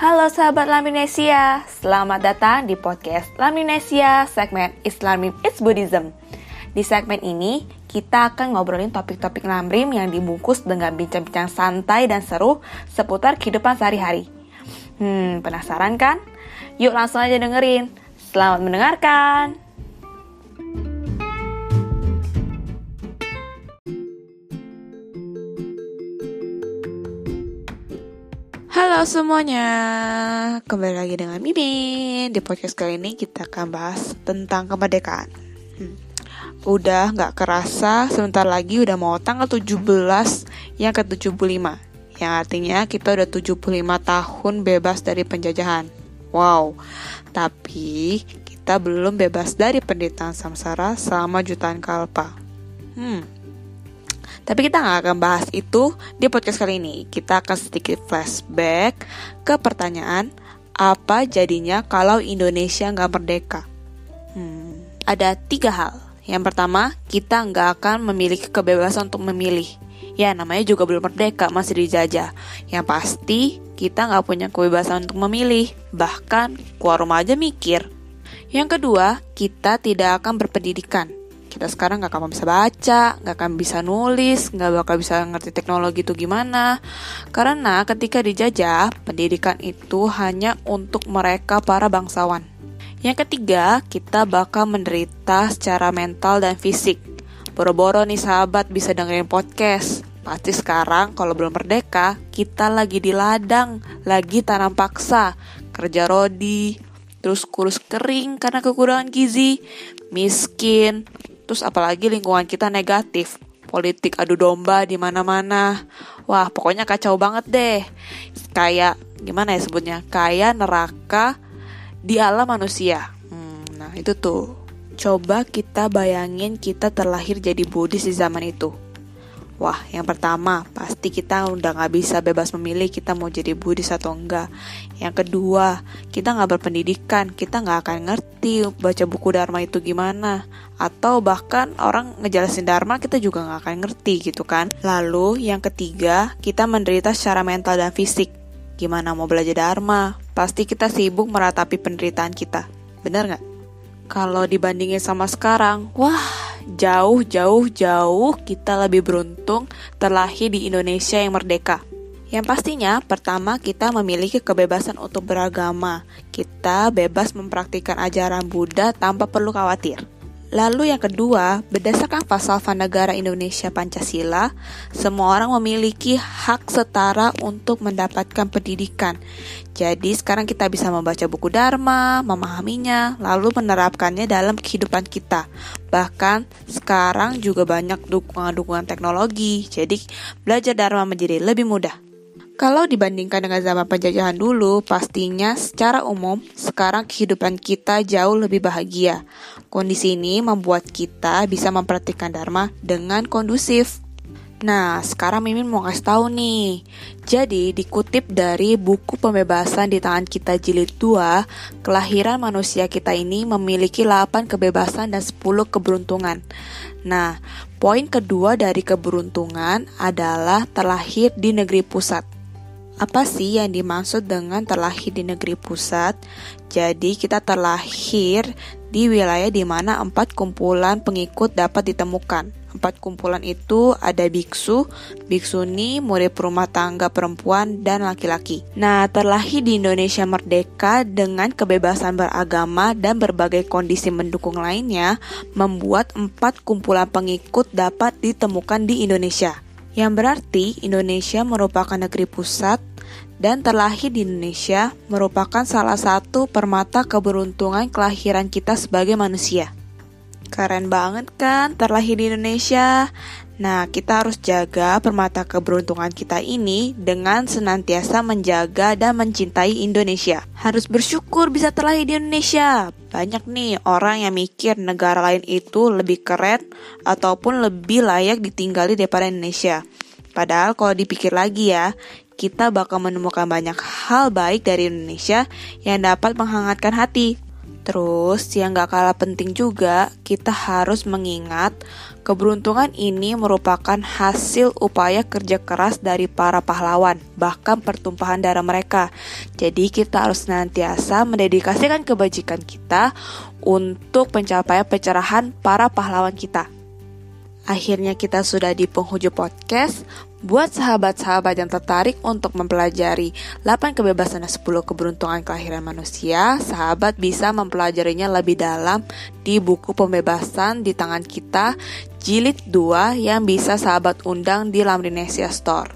Halo sahabat Laminesia, selamat datang di podcast Laminesia segmen Islamic It's Buddhism. Di segmen ini, kita akan ngobrolin topik-topik lamrim yang dibungkus dengan bincang-bincang santai dan seru seputar kehidupan sehari-hari. Hmm, penasaran kan? Yuk langsung aja dengerin. Selamat mendengarkan! Halo semuanya, kembali lagi dengan Mimin Di podcast kali ini kita akan bahas tentang kemerdekaan. Hmm. Udah gak kerasa, sebentar lagi udah mau tanggal 17 yang ke-75 Yang artinya kita udah 75 tahun bebas dari penjajahan. Wow, tapi kita belum bebas dari penderitaan samsara selama jutaan kalpa. Hmm, tapi kita nggak akan bahas itu di podcast kali ini. Kita akan sedikit flashback ke pertanyaan apa jadinya kalau Indonesia nggak merdeka. Hmm, ada tiga hal. Yang pertama, kita nggak akan memiliki kebebasan untuk memilih. Ya, namanya juga belum merdeka, masih dijajah. Yang pasti, kita nggak punya kebebasan untuk memilih. Bahkan, keluar rumah aja mikir. Yang kedua, kita tidak akan berpendidikan kita sekarang nggak akan bisa baca, nggak akan bisa nulis, nggak bakal bisa ngerti teknologi itu gimana. Karena ketika dijajah, pendidikan itu hanya untuk mereka para bangsawan. Yang ketiga, kita bakal menderita secara mental dan fisik. Boro-boro nih sahabat bisa dengerin podcast. Pasti sekarang kalau belum merdeka, kita lagi di ladang, lagi tanam paksa, kerja rodi, terus kurus kering karena kekurangan gizi, miskin, Terus apalagi lingkungan kita negatif, politik adu domba di mana-mana. Wah, pokoknya kacau banget deh. Kayak gimana ya sebutnya? Kayak neraka di alam manusia. Hmm, nah, itu tuh. Coba kita bayangin kita terlahir jadi Buddhis di zaman itu. Wah, yang pertama, pasti kita udah gak bisa bebas memilih kita mau jadi Buddhis atau enggak. Yang kedua, kita gak berpendidikan, kita gak akan ngerti baca buku Dharma itu gimana. Atau bahkan orang ngejelasin Dharma kita juga gak akan ngerti gitu kan. Lalu, yang ketiga, kita menderita secara mental dan fisik. Gimana mau belajar Dharma? Pasti kita sibuk meratapi penderitaan kita. Bener gak? Kalau dibandingin sama sekarang, wah jauh jauh jauh kita lebih beruntung terlahir di Indonesia yang merdeka. Yang pastinya, pertama kita memiliki kebebasan untuk beragama. Kita bebas mempraktikkan ajaran Buddha tanpa perlu khawatir. Lalu yang kedua, berdasarkan falsafah negara Indonesia Pancasila, semua orang memiliki hak setara untuk mendapatkan pendidikan. Jadi sekarang kita bisa membaca buku Dharma, memahaminya, lalu menerapkannya dalam kehidupan kita. Bahkan sekarang juga banyak dukungan-dukungan teknologi, jadi belajar Dharma menjadi lebih mudah. Kalau dibandingkan dengan zaman penjajahan dulu, pastinya secara umum sekarang kehidupan kita jauh lebih bahagia. Kondisi ini membuat kita bisa mempraktikkan Dharma dengan kondusif. Nah, sekarang Mimin mau kasih tahu nih. Jadi, dikutip dari buku pembebasan di tangan kita jilid 2, kelahiran manusia kita ini memiliki 8 kebebasan dan 10 keberuntungan. Nah, poin kedua dari keberuntungan adalah terlahir di negeri pusat. Apa sih yang dimaksud dengan terlahir di negeri pusat? Jadi kita terlahir di wilayah di mana empat kumpulan pengikut dapat ditemukan. Empat kumpulan itu ada biksu, biksuni, murid rumah tangga perempuan, dan laki-laki. Nah, terlahir di Indonesia merdeka dengan kebebasan beragama dan berbagai kondisi mendukung lainnya, membuat empat kumpulan pengikut dapat ditemukan di Indonesia. Yang berarti Indonesia merupakan negeri pusat dan terlahir di Indonesia merupakan salah satu permata keberuntungan kelahiran kita sebagai manusia. Keren banget kan terlahir di Indonesia? Nah, kita harus jaga permata keberuntungan kita ini dengan senantiasa menjaga dan mencintai Indonesia. Harus bersyukur bisa terlahir di Indonesia. Banyak nih orang yang mikir negara lain itu lebih keren ataupun lebih layak ditinggali daripada Indonesia. Padahal kalau dipikir lagi ya, kita bakal menemukan banyak hal baik dari Indonesia yang dapat menghangatkan hati. Terus yang gak kalah penting juga, kita harus mengingat keberuntungan ini merupakan hasil upaya kerja keras dari para pahlawan, bahkan pertumpahan darah mereka. Jadi kita harus senantiasa mendedikasikan kebajikan kita untuk pencapaian pencerahan para pahlawan kita. Akhirnya kita sudah di penghujung podcast. Buat sahabat-sahabat yang tertarik untuk mempelajari 8 kebebasan dan 10 keberuntungan kelahiran manusia, sahabat bisa mempelajarinya lebih dalam di buku pembebasan di tangan kita jilid 2 yang bisa sahabat undang di Lamrinesia Store.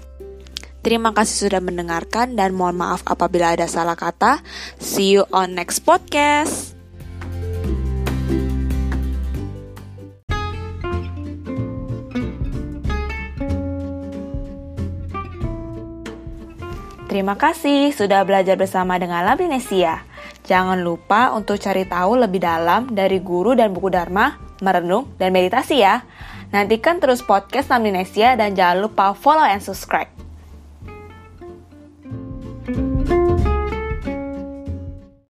Terima kasih sudah mendengarkan dan mohon maaf apabila ada salah kata. See you on next podcast. Terima kasih sudah belajar bersama dengan Labinesia. Jangan lupa untuk cari tahu lebih dalam dari guru dan buku Dharma, merenung, dan meditasi ya. Nantikan terus podcast Labinesia dan jangan lupa follow and subscribe.